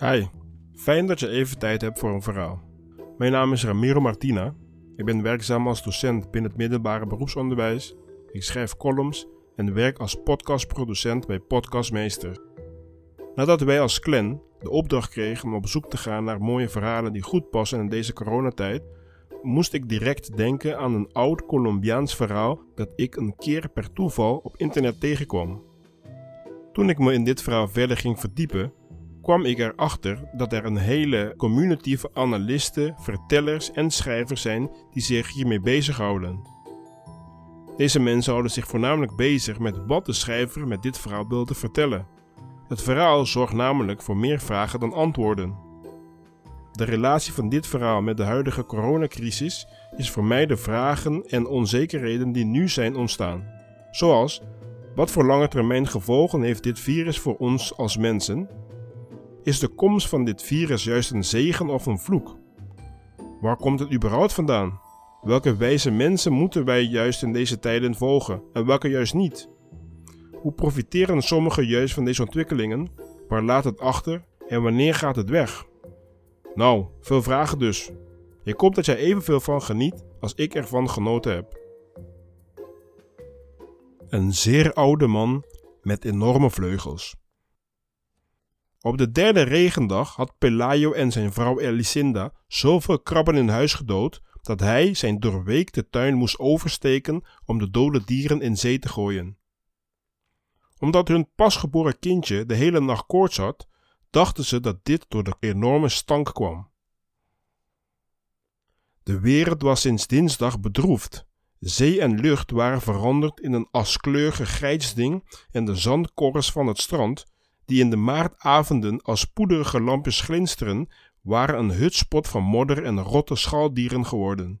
Hi, fijn dat je even tijd hebt voor een verhaal. Mijn naam is Ramiro Martina. Ik ben werkzaam als docent binnen het middelbare beroepsonderwijs. Ik schrijf columns en werk als podcastproducent bij Podcastmeester. Nadat wij als clan de opdracht kregen om op zoek te gaan naar mooie verhalen die goed passen in deze coronatijd, moest ik direct denken aan een oud Colombiaans verhaal dat ik een keer per toeval op internet tegenkwam. Toen ik me in dit verhaal verder ging verdiepen, kwam ik erachter dat er een hele community van analisten, vertellers en schrijvers zijn die zich hiermee bezighouden. Deze mensen houden zich voornamelijk bezig met wat de schrijver met dit verhaal wilde vertellen. Het verhaal zorgt namelijk voor meer vragen dan antwoorden. De relatie van dit verhaal met de huidige coronacrisis is voor mij de vragen en onzekerheden die nu zijn ontstaan. Zoals: wat voor lange termijn gevolgen heeft dit virus voor ons als mensen? Is de komst van dit virus juist een zegen of een vloek? Waar komt het überhaupt vandaan? Welke wijze mensen moeten wij juist in deze tijden volgen en welke juist niet? Hoe profiteren sommigen juist van deze ontwikkelingen? Waar laat het achter en wanneer gaat het weg? Nou, veel vragen dus. Ik hoop dat jij evenveel van geniet als ik ervan genoten heb. Een zeer oude man met enorme vleugels. Op de derde regendag had Pelayo en zijn vrouw Elicinda zoveel krabben in huis gedood dat hij zijn doorweekte tuin moest oversteken om de dode dieren in zee te gooien. Omdat hun pasgeboren kindje de hele nacht koorts had, dachten ze dat dit door de enorme stank kwam. De wereld was sinds dinsdag bedroefd. Zee en lucht waren veranderd in een askleurige grijsding en de zandkorrels van het strand, die in de maartavonden als poederige lampjes glinsteren, waren een hutspot van modder en rotte schaldieren geworden.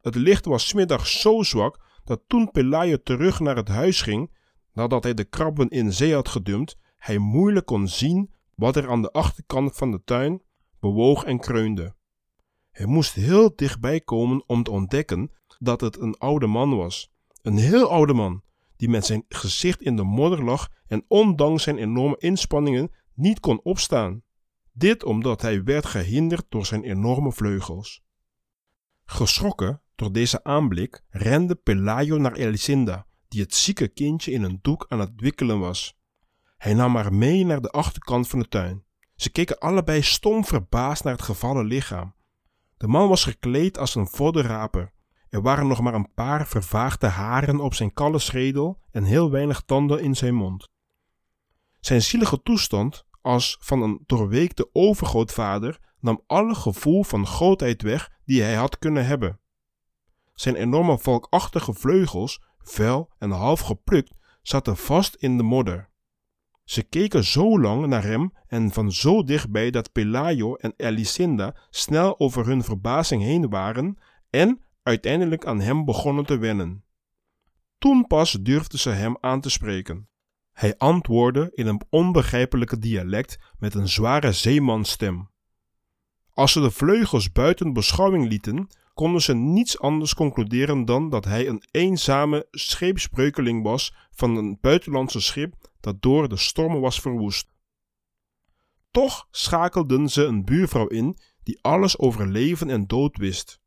Het licht was smiddags zo zwak dat toen Pelayo terug naar het huis ging, nadat hij de krabben in zee had gedumpt, hij moeilijk kon zien wat er aan de achterkant van de tuin bewoog en kreunde. Hij moest heel dichtbij komen om te ontdekken dat het een oude man was. Een heel oude man, die met zijn gezicht in de modder lag en ondanks zijn enorme inspanningen niet kon opstaan. Dit omdat hij werd gehinderd door zijn enorme vleugels. Geschrokken door deze aanblik rende Pelayo naar Elicinda, die het zieke kindje in een doek aan het wikkelen was. Hij nam haar mee naar de achterkant van de tuin. Ze keken allebei stom verbaasd naar het gevallen lichaam. De man was gekleed als een voddenraper. Er waren nog maar een paar vervaagde haren op zijn kalle schedel en heel weinig tanden in zijn mond. Zijn zielige toestand, als van een doorweekte overgrootvader, nam alle gevoel van grootheid weg die hij had kunnen hebben. Zijn enorme valkachtige vleugels, vuil en half geplukt, zaten vast in de modder. Ze keken zo lang naar hem en van zo dichtbij dat Pelayo en Elicinda snel over hun verbazing heen waren en uiteindelijk aan hem begonnen te wennen. Toen pas durfden ze hem aan te spreken. Hij antwoordde in een onbegrijpelijke dialect met een zware zeemanstem. Als ze de vleugels buiten beschouwing lieten, konden ze niets anders concluderen dan dat hij een eenzame scheepsbreukeling was van een buitenlandse schip dat door de stormen was verwoest. Toch schakelden ze een buurvrouw in die alles over leven en dood wist.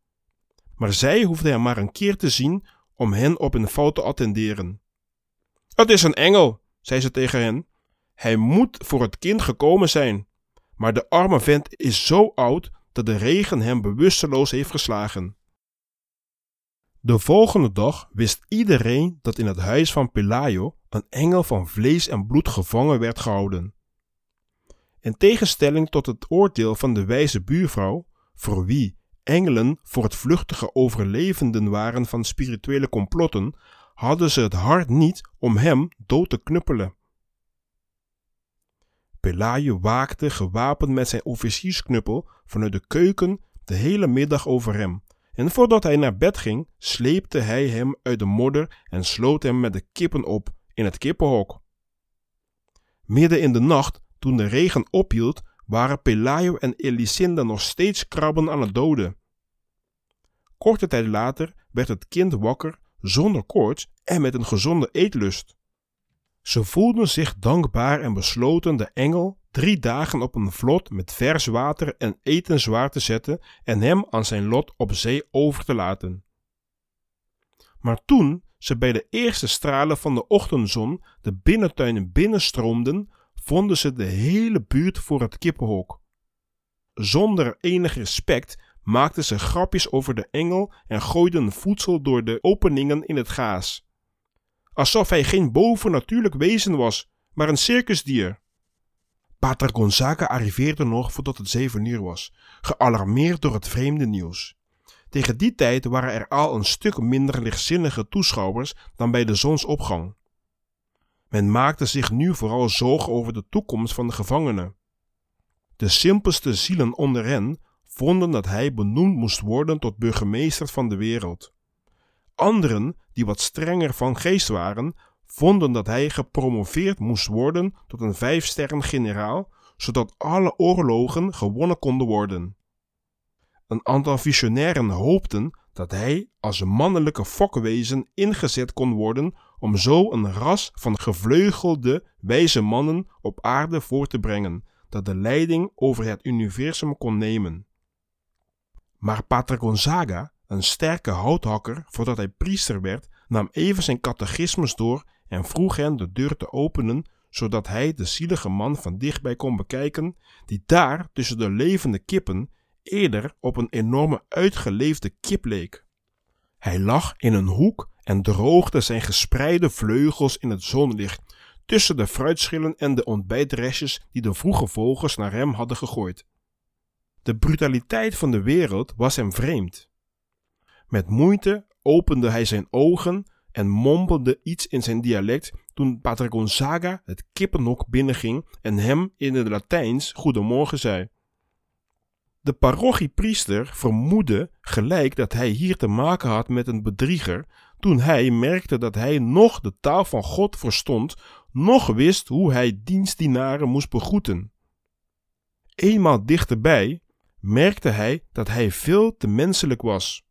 Maar zij hoefde hem maar een keer te zien om hen op hun fout te attenderen. Het is een engel, zei ze tegen hen. Hij moet voor het kind gekomen zijn. Maar de arme vent is zo oud dat de regen hem bewusteloos heeft geslagen. De volgende dag wist iedereen dat in het huis van Pelayo een engel van vlees en bloed gevangen werd gehouden. In tegenstelling tot het oordeel van de wijze buurvrouw, voor wie engelen voor het vluchtige overlevenden waren van spirituele complotten, hadden ze het hart niet om hem dood te knuppelen. Pelayo waakte gewapend met zijn officiersknuppel vanuit de keuken de hele middag over hem. En voordat hij naar bed ging, sleepte hij hem uit de modder en sloot hem met de kippen op in het kippenhok. Midden in de nacht, toen de regen ophield, waren Pelayo en Elisinda nog steeds krabben aan het doden. Korte tijd later werd het kind wakker zonder koorts en met een gezonde eetlust. Ze voelden zich dankbaar en besloten de engel drie dagen op een vlot met vers water en eten zwaar te zetten en hem aan zijn lot op zee over te laten. Maar toen ze bij de eerste stralen van de ochtendzon de binnentuin binnenstroomden, vonden ze de hele buurt voor het kippenhok. Zonder enig respect maakten ze grapjes over de engel en gooiden voedsel door de openingen in het gaas. Alsof hij geen bovennatuurlijk wezen was, maar een circusdier. Pater Gonzaga arriveerde nog voordat het zeven uur was, gealarmeerd door het vreemde nieuws. Tegen die tijd waren er al een stuk minder lichtzinnige toeschouwers dan bij de zonsopgang. Men maakte zich nu vooral zorgen over de toekomst van de gevangenen. De simpelste zielen onder hen vonden dat hij benoemd moest worden tot burgemeester van de wereld. Anderen, die wat strenger van geest waren, vonden dat hij gepromoveerd moest worden tot een vijfsterren generaal, zodat alle oorlogen gewonnen konden worden. Een aantal visionairen hoopten dat hij als mannelijke fokwezen ingezet kon worden om zo een ras van gevleugelde wijze mannen op aarde voor te brengen, dat de leiding over het universum kon nemen. Maar Pater Gonzaga, een sterke houthakker voordat hij priester werd, nam even zijn catechismus door en vroeg hen de deur te openen, zodat hij de zielige man van dichtbij kon bekijken, die daar tussen de levende kippen eerder op een enorme uitgeleefde kip leek. Hij lag in een hoek en droogde zijn gespreide vleugels in het zonlicht, tussen de fruitschillen en de ontbijtrestjes die de vroege vogels naar hem hadden gegooid. De brutaliteit van de wereld was hem vreemd. Met moeite opende hij zijn ogen en mompelde iets in zijn dialect toen Pater Gonzaga het kippenhok binnenging en hem in het Latijns goedemorgen zei. De parochiepriester vermoedde gelijk dat hij hier te maken had met een bedrieger, toen hij merkte dat hij nog de taal van God verstond, nog wist hoe hij dienstdienaren moest begroeten. Eenmaal dichterbij merkte hij dat hij veel te menselijk was.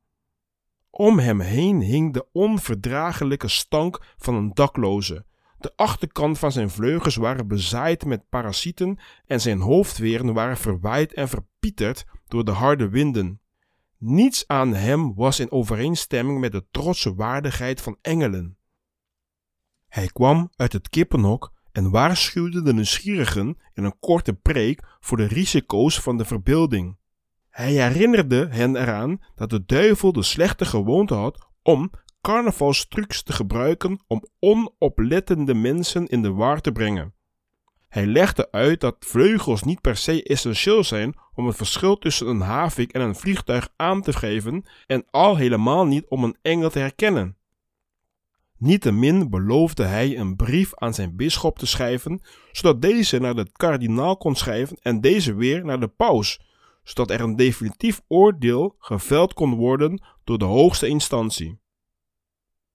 Om hem heen hing de onverdraaglijke stank van een dakloze. De achterkant van zijn vleugels waren bezaaid met parasieten en zijn hoofdweren waren verwaaid en verpieterd door de harde winden. Niets aan hem was in overeenstemming met de trotse waardigheid van engelen. Hij kwam uit het kippenhok en waarschuwde de nieuwsgierigen in een korte preek voor de risico's van de verbeelding. Hij herinnerde hen eraan dat de duivel de slechte gewoonte had om carnavalstrucs te gebruiken om onoplettende mensen in de war te brengen. Hij legde uit dat vleugels niet per se essentieel zijn om het verschil tussen een havik en een vliegtuig aan te geven en al helemaal niet om een engel te herkennen. Niettemin beloofde hij een brief aan zijn bisschop te schrijven, zodat deze naar de kardinaal kon schrijven en deze weer naar de paus, zodat er een definitief oordeel geveld kon worden door de hoogste instantie.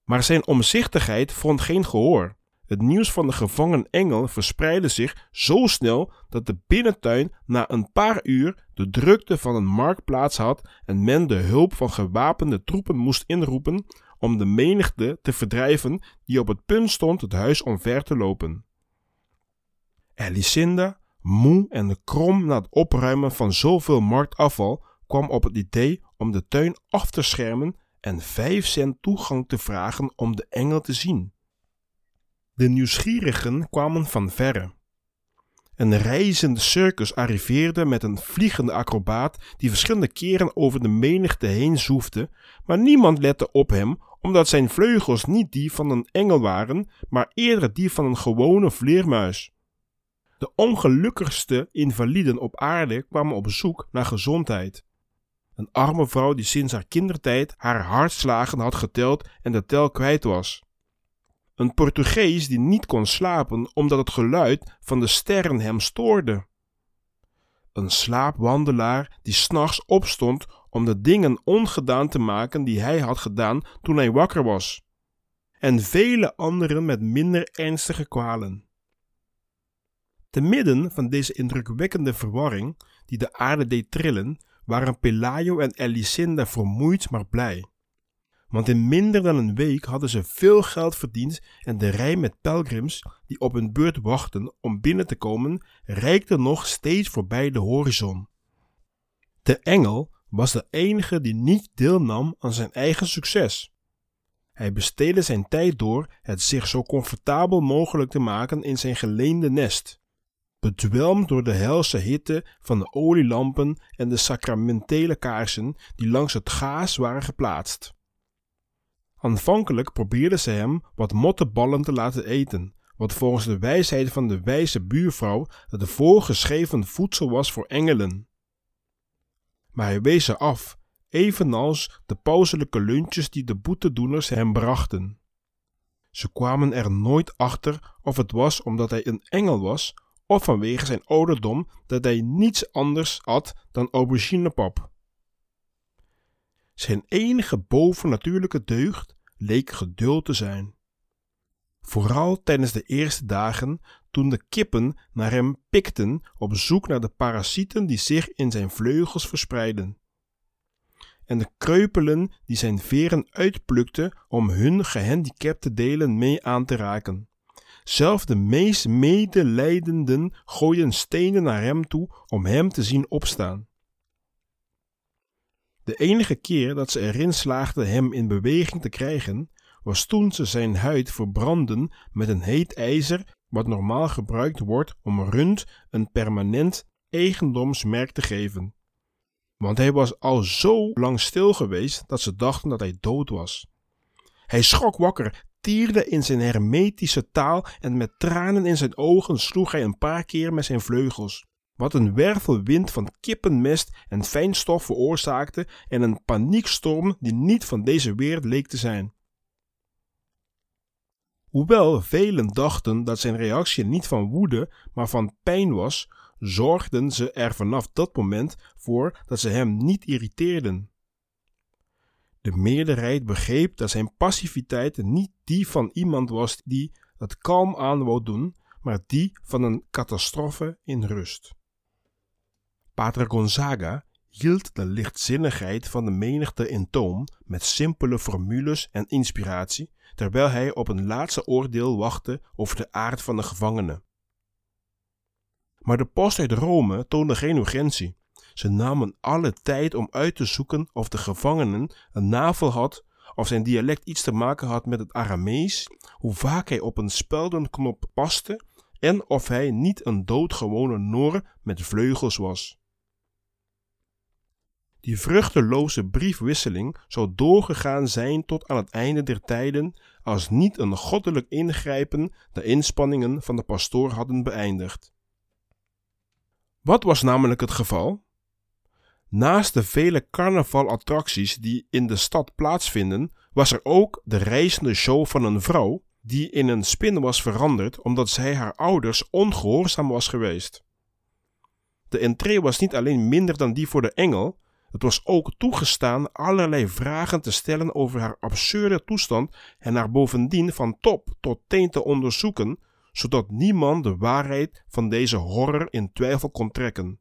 Maar zijn omzichtigheid vond geen gehoor. Het nieuws van de gevangen engel verspreidde zich zo snel dat de binnentuin na een paar uur de drukte van een marktplaats had en men de hulp van gewapende troepen moest inroepen om de menigte te verdrijven die op het punt stond het huis omver te lopen. Elicinda, moe en krom na het opruimen van zoveel marktafval, kwam op het idee om de tuin af te schermen en vijf cent toegang te vragen om de engel te zien. De nieuwsgierigen kwamen van verre. Een reizende circus arriveerde met een vliegende acrobaat die verschillende keren over de menigte heen zoefde, maar niemand lette op hem omdat zijn vleugels niet die van een engel waren, maar eerder die van een gewone vleermuis. De ongelukkigste invaliden op aarde kwamen op zoek naar gezondheid. Een arme vrouw die sinds haar kindertijd haar hartslagen had geteld en de tel kwijt was. Een Portugees die niet kon slapen omdat het geluid van de sterren hem stoorde. Een slaapwandelaar die s'nachts opstond om de dingen ongedaan te maken die hij had gedaan toen hij wakker was. En vele anderen met minder ernstige kwalen. Te midden van deze indrukwekkende verwarring, die de aarde deed trillen, waren Pelayo en Elicinda vermoeid maar blij. Want in minder dan een week hadden ze veel geld verdiend en de rij met pelgrims die op hun beurt wachten om binnen te komen, reikte nog steeds voorbij de horizon. De engel was de enige die niet deelnam aan zijn eigen succes. Hij besteedde zijn tijd door het zich zo comfortabel mogelijk te maken in zijn geleende nest bedwelmd door de helse hitte van de olielampen en de sacramentele kaarsen die langs het gaas waren geplaatst. Aanvankelijk probeerden ze hem wat mottenballen te laten eten, wat volgens de wijsheid van de wijze buurvrouw het voorgeschreven voedsel was voor engelen. Maar hij wees ze af, evenals de pauselijke lunches die de boetedoeners hem brachten. Ze kwamen er nooit achter of het was omdat hij een engel was of vanwege zijn ouderdom dat hij niets anders had dan auberginepap. Zijn enige bovennatuurlijke deugd leek geduld te zijn. Vooral tijdens de eerste dagen toen de kippen naar hem pikten op zoek naar de parasieten die zich in zijn vleugels verspreiden. En de kreupelen die zijn veren uitplukten om hun gehandicapte delen mee aan te raken. Zelf de meest medelijdenden gooien stenen naar hem toe om hem te zien opstaan. De enige keer dat ze erin slaagden hem in beweging te krijgen, was toen ze zijn huid verbrandden met een heet ijzer, wat normaal gebruikt wordt om rund een permanent eigendomsmerk te geven. Want hij was al zo lang stil geweest dat ze dachten dat hij dood was. Hij schrok wakker, tierde in zijn hermetische taal en met tranen in zijn ogen sloeg hij een paar keer met zijn vleugels. Wat een wervelwind van kippenmest en fijnstof veroorzaakte en een paniekstorm die niet van deze wereld leek te zijn. Hoewel velen dachten dat zijn reactie niet van woede, maar van pijn was, zorgden ze er vanaf dat moment voor dat ze hem niet irriteerden. De meerderheid begreep dat zijn passiviteit niet die van iemand was die het kalm aan wou doen, maar die van een catastrofe in rust. Pater Gonzaga hield de lichtzinnigheid van de menigte in toom met simpele formules en inspiratie, terwijl hij op een laatste oordeel wachtte over de aard van de gevangenen. Maar de post uit Rome toonde geen urgentie. Ze namen alle tijd om uit te zoeken of de gevangenen een navel had, of zijn dialect iets te maken had met het Aramees, hoe vaak hij op een speldenknop paste en of hij niet een doodgewone Noor met vleugels was. Die vruchteloze briefwisseling zou doorgegaan zijn tot aan het einde der tijden, als niet een goddelijk ingrijpen de inspanningen van de pastoor hadden beëindigd. Wat was namelijk het geval? Naast de vele carnavalattracties die in de stad plaatsvinden, was er ook de reizende show van een vrouw die in een spin was veranderd omdat zij haar ouders ongehoorzaam was geweest. De entree was niet alleen minder dan die voor de engel, het was ook toegestaan allerlei vragen te stellen over haar absurde toestand en haar bovendien van top tot teen te onderzoeken, zodat niemand de waarheid van deze horror in twijfel kon trekken.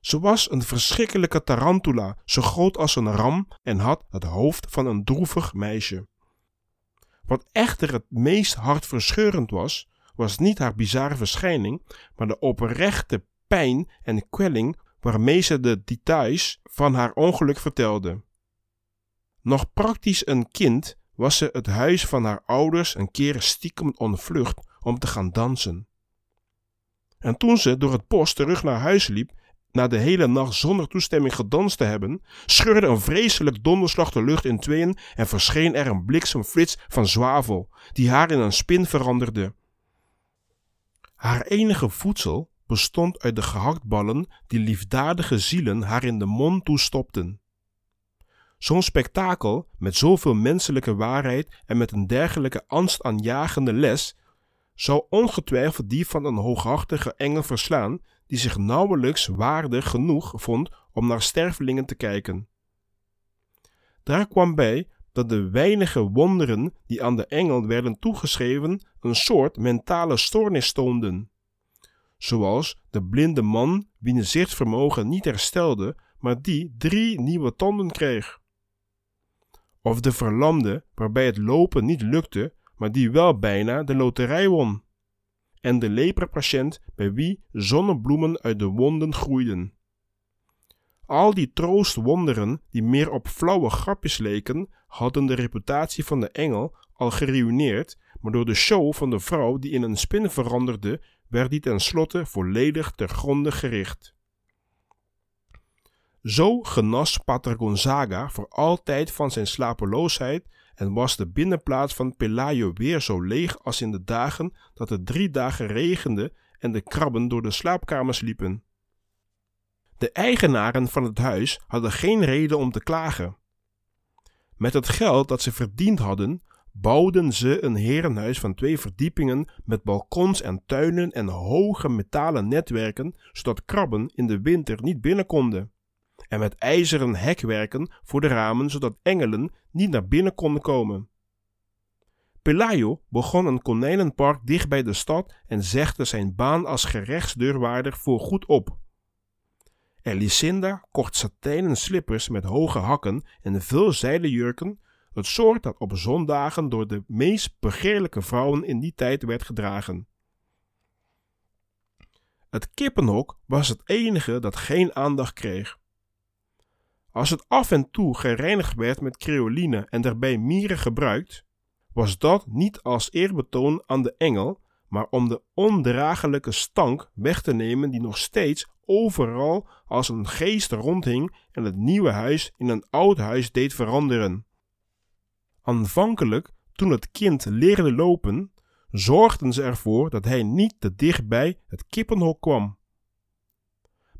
Ze was een verschrikkelijke tarantula, zo groot als een ram en had het hoofd van een droevig meisje. Wat echter het meest hartverscheurend was, was niet haar bizarre verschijning, maar de oprechte pijn en kwelling waarmee ze de details van haar ongeluk vertelde. Nog praktisch een kind was ze het huis van haar ouders een keer stiekem ontvlucht om te gaan dansen. En toen ze door het bos terug naar huis liep, na de hele nacht zonder toestemming gedanst te hebben, scheurde een vreselijk donderslag de lucht in tweeën en verscheen er een bliksemflits van zwavel, die haar in een spin veranderde. Haar enige voedsel bestond uit de gehaktballen die liefdadige zielen haar in de mond toestopten. Zo'n spektakel met zoveel menselijke waarheid en met een dergelijke angstaanjagende les zou ongetwijfeld die van een hooghartige engel verslaan die zich nauwelijks waardig genoeg vond om naar stervelingen te kijken. Daar kwam bij dat de weinige wonderen die aan de engel werden toegeschreven een soort mentale stoornis toonden. Zoals de blinde man wiens zichtvermogen niet herstelde, maar die drie nieuwe tanden kreeg. Of de verlamde waarbij het lopen niet lukte, maar die wel bijna de loterij won. En de leperpatiënt bij wie zonnebloemen uit de wonden groeiden. Al die troostwonderen, die meer op flauwe grapjes leken, hadden de reputatie van de engel al geruineerd, maar door de show van de vrouw die in een spin veranderde, werd die tenslotte volledig ter gronde gericht. Zo genas Pater Gonzaga voor altijd van zijn slapeloosheid en was de binnenplaats van Pelayo weer zo leeg als in de dagen dat het drie dagen regende en de krabben door de slaapkamers liepen. De eigenaren van het huis hadden geen reden om te klagen. Met het geld dat ze verdiend hadden, bouwden ze een herenhuis van twee verdiepingen met balkons en tuinen en hoge metalen netwerken, zodat krabben in de winter niet binnen konden en met ijzeren hekwerken voor de ramen zodat engelen niet naar binnen konden komen. Pelayo begon een konijnenpark dicht bij de stad en zegde zijn baan als gerechtsdeurwaarder voor goed op. Elicinda kocht satijnen slippers met hoge hakken en veel jurken, het soort dat op zondagen door de meest begeerlijke vrouwen in die tijd werd gedragen. Het kippenhok was het enige dat geen aandacht kreeg. Als het af en toe gereinigd werd met creoline en daarbij mieren gebruikt, was dat niet als eerbetoon aan de engel, maar om de ondraaglijke stank weg te nemen die nog steeds overal als een geest rondhing en het nieuwe huis in een oud huis deed veranderen. Aanvankelijk, toen het kind leerde lopen, zorgden ze ervoor dat hij niet te dichtbij het kippenhok kwam.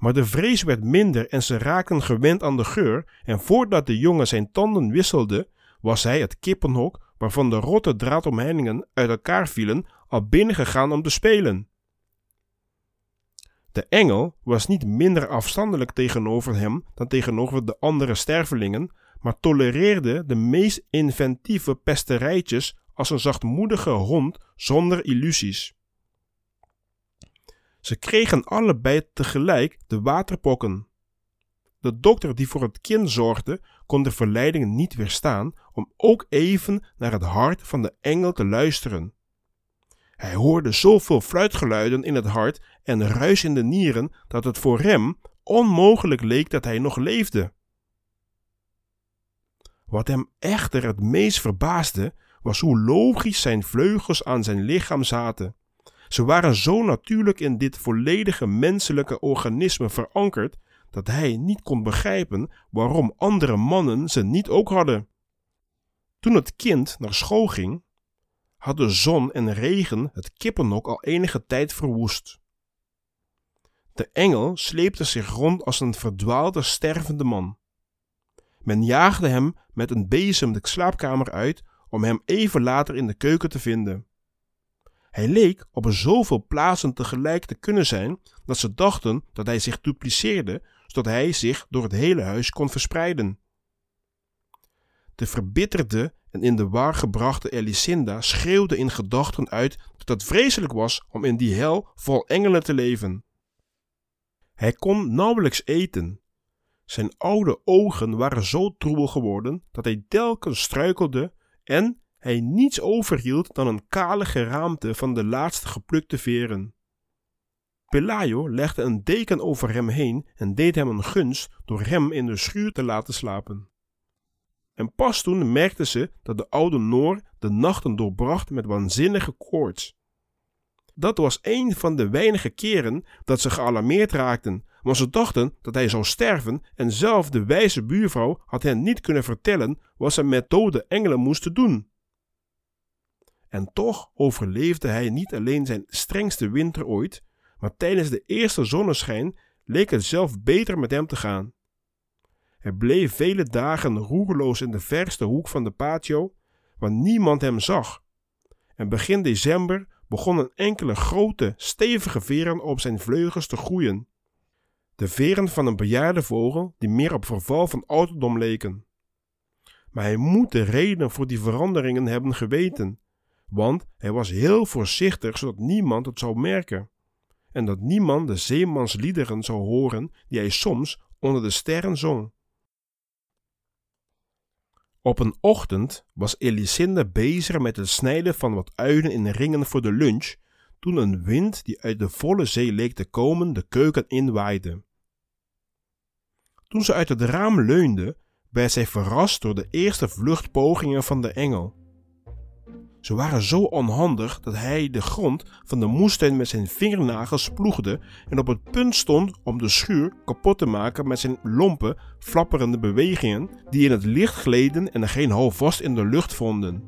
Maar de vrees werd minder en ze raakten gewend aan de geur en voordat de jongen zijn tanden wisselde, was hij het kippenhok waarvan de rotte draadomheiningen uit elkaar vielen al binnengegaan om te spelen. De engel was niet minder afstandelijk tegenover hem dan tegenover de andere stervelingen, maar tolereerde de meest inventieve pesterijtjes als een zachtmoedige hond zonder illusies. Ze kregen allebei tegelijk de waterpokken. De dokter die voor het kind zorgde, kon de verleiding niet weerstaan om ook even naar het hart van de engel te luisteren. Hij hoorde zoveel fluitgeluiden in het hart en ruis in de nieren dat het voor hem onmogelijk leek dat hij nog leefde. Wat hem echter het meest verbaasde, was hoe logisch zijn vleugels aan zijn lichaam zaten. Ze waren zo natuurlijk in dit volledige menselijke organisme verankerd dat hij niet kon begrijpen waarom andere mannen ze niet ook hadden. Toen het kind naar school ging, hadden zon en regen het kippenhok al enige tijd verwoest. De engel sleepte zich rond als een verdwaalde stervende man. Men jaagde hem met een bezem de slaapkamer uit om hem even later in de keuken te vinden. Hij leek op zoveel plaatsen tegelijk te kunnen zijn dat ze dachten dat hij zich dupliceerde, zodat hij zich door het hele huis kon verspreiden. De verbitterde en in de war gebrachte Elicinda schreeuwde in gedachten uit dat het vreselijk was om in die hel vol engelen te leven. Hij kon nauwelijks eten. Zijn oude ogen waren zo troebel geworden dat hij telkens struikelde en hij niets overhield dan een kale geraamte van de laatste geplukte veren. Pelayo legde een deken over hem heen en deed hem een gunst door hem in de schuur te laten slapen. En pas toen merkte ze dat de oude Noor de nachten doorbracht met waanzinnige koorts. dat was een van de weinige keren dat ze gealarmeerd raakten, want ze dachten dat hij zou sterven en zelf de wijze buurvrouw had hen niet kunnen vertellen wat ze met dode engelen moesten doen. En toch overleefde hij niet alleen zijn strengste winter ooit, maar tijdens de eerste zonneschijn leek het zelf beter met hem te gaan. Hij bleef vele dagen roerloos in de verste hoek van de patio, waar niemand hem zag. En begin december begonnen enkele grote, stevige veren op zijn vleugels te groeien. De veren van een bejaarde vogel die meer op verval van ouderdom leken. Maar hij moet de reden voor die veranderingen hebben geweten, want hij was heel voorzichtig zodat niemand het zou merken en dat niemand de zeemansliederen zou horen die hij soms onder de sterren zong. Op een ochtend was Elisinde bezig met het snijden van wat uien in ringen voor de lunch, toen een wind die uit de volle zee leek te komen de keuken inwaaide. Toen ze uit het raam leunde, werd zij verrast door de eerste vluchtpogingen van de engel. Ze waren zo onhandig dat hij de grond van de moestuin met zijn vingernagels ploegde en op het punt stond om de schuur kapot te maken met zijn lompe, flapperende bewegingen die in het licht gleden en geen houvast in de lucht vonden.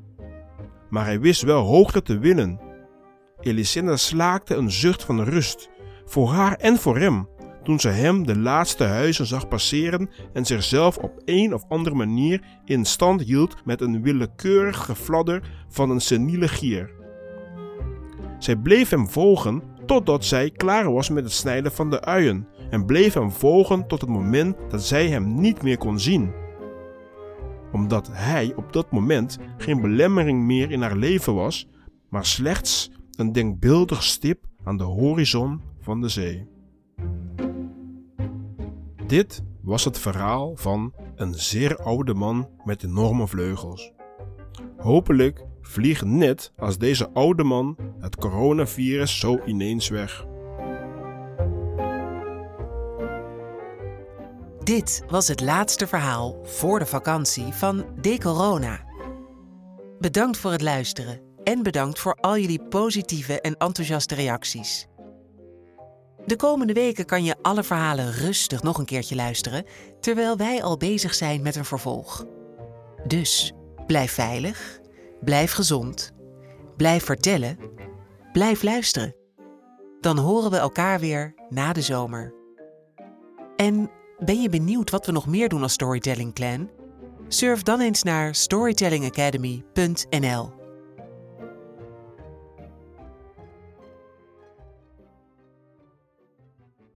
Maar hij wist wel hoogte te winnen. Elisenda slaakte een zucht van rust, voor haar en voor hem, toen ze hem de laatste huizen zag passeren en zichzelf op een of andere manier in stand hield met een willekeurig gefladder van een seniele gier. Zij bleef hem volgen totdat zij klaar was met het snijden van de uien en bleef hem volgen tot het moment dat zij hem niet meer kon zien. Omdat hij op dat moment geen belemmering meer in haar leven was, maar slechts een denkbeeldig stip aan de horizon van de zee. Dit was het verhaal van een zeer oude man met enorme vleugels. Hopelijk vliegt net als deze oude man het coronavirus zo ineens weg. Dit was het laatste verhaal voor de vakantie van De Corona. Bedankt voor het luisteren en bedankt voor al jullie positieve en enthousiaste reacties. De komende weken kan je alle verhalen rustig nog een keertje luisteren, terwijl wij al bezig zijn met een vervolg. Dus blijf veilig, blijf gezond, blijf vertellen, blijf luisteren. Dan horen we elkaar weer na de zomer. En ben je benieuwd wat we nog meer doen als Storytelling Clan? Surf dan eens naar storytellingacademy.nl.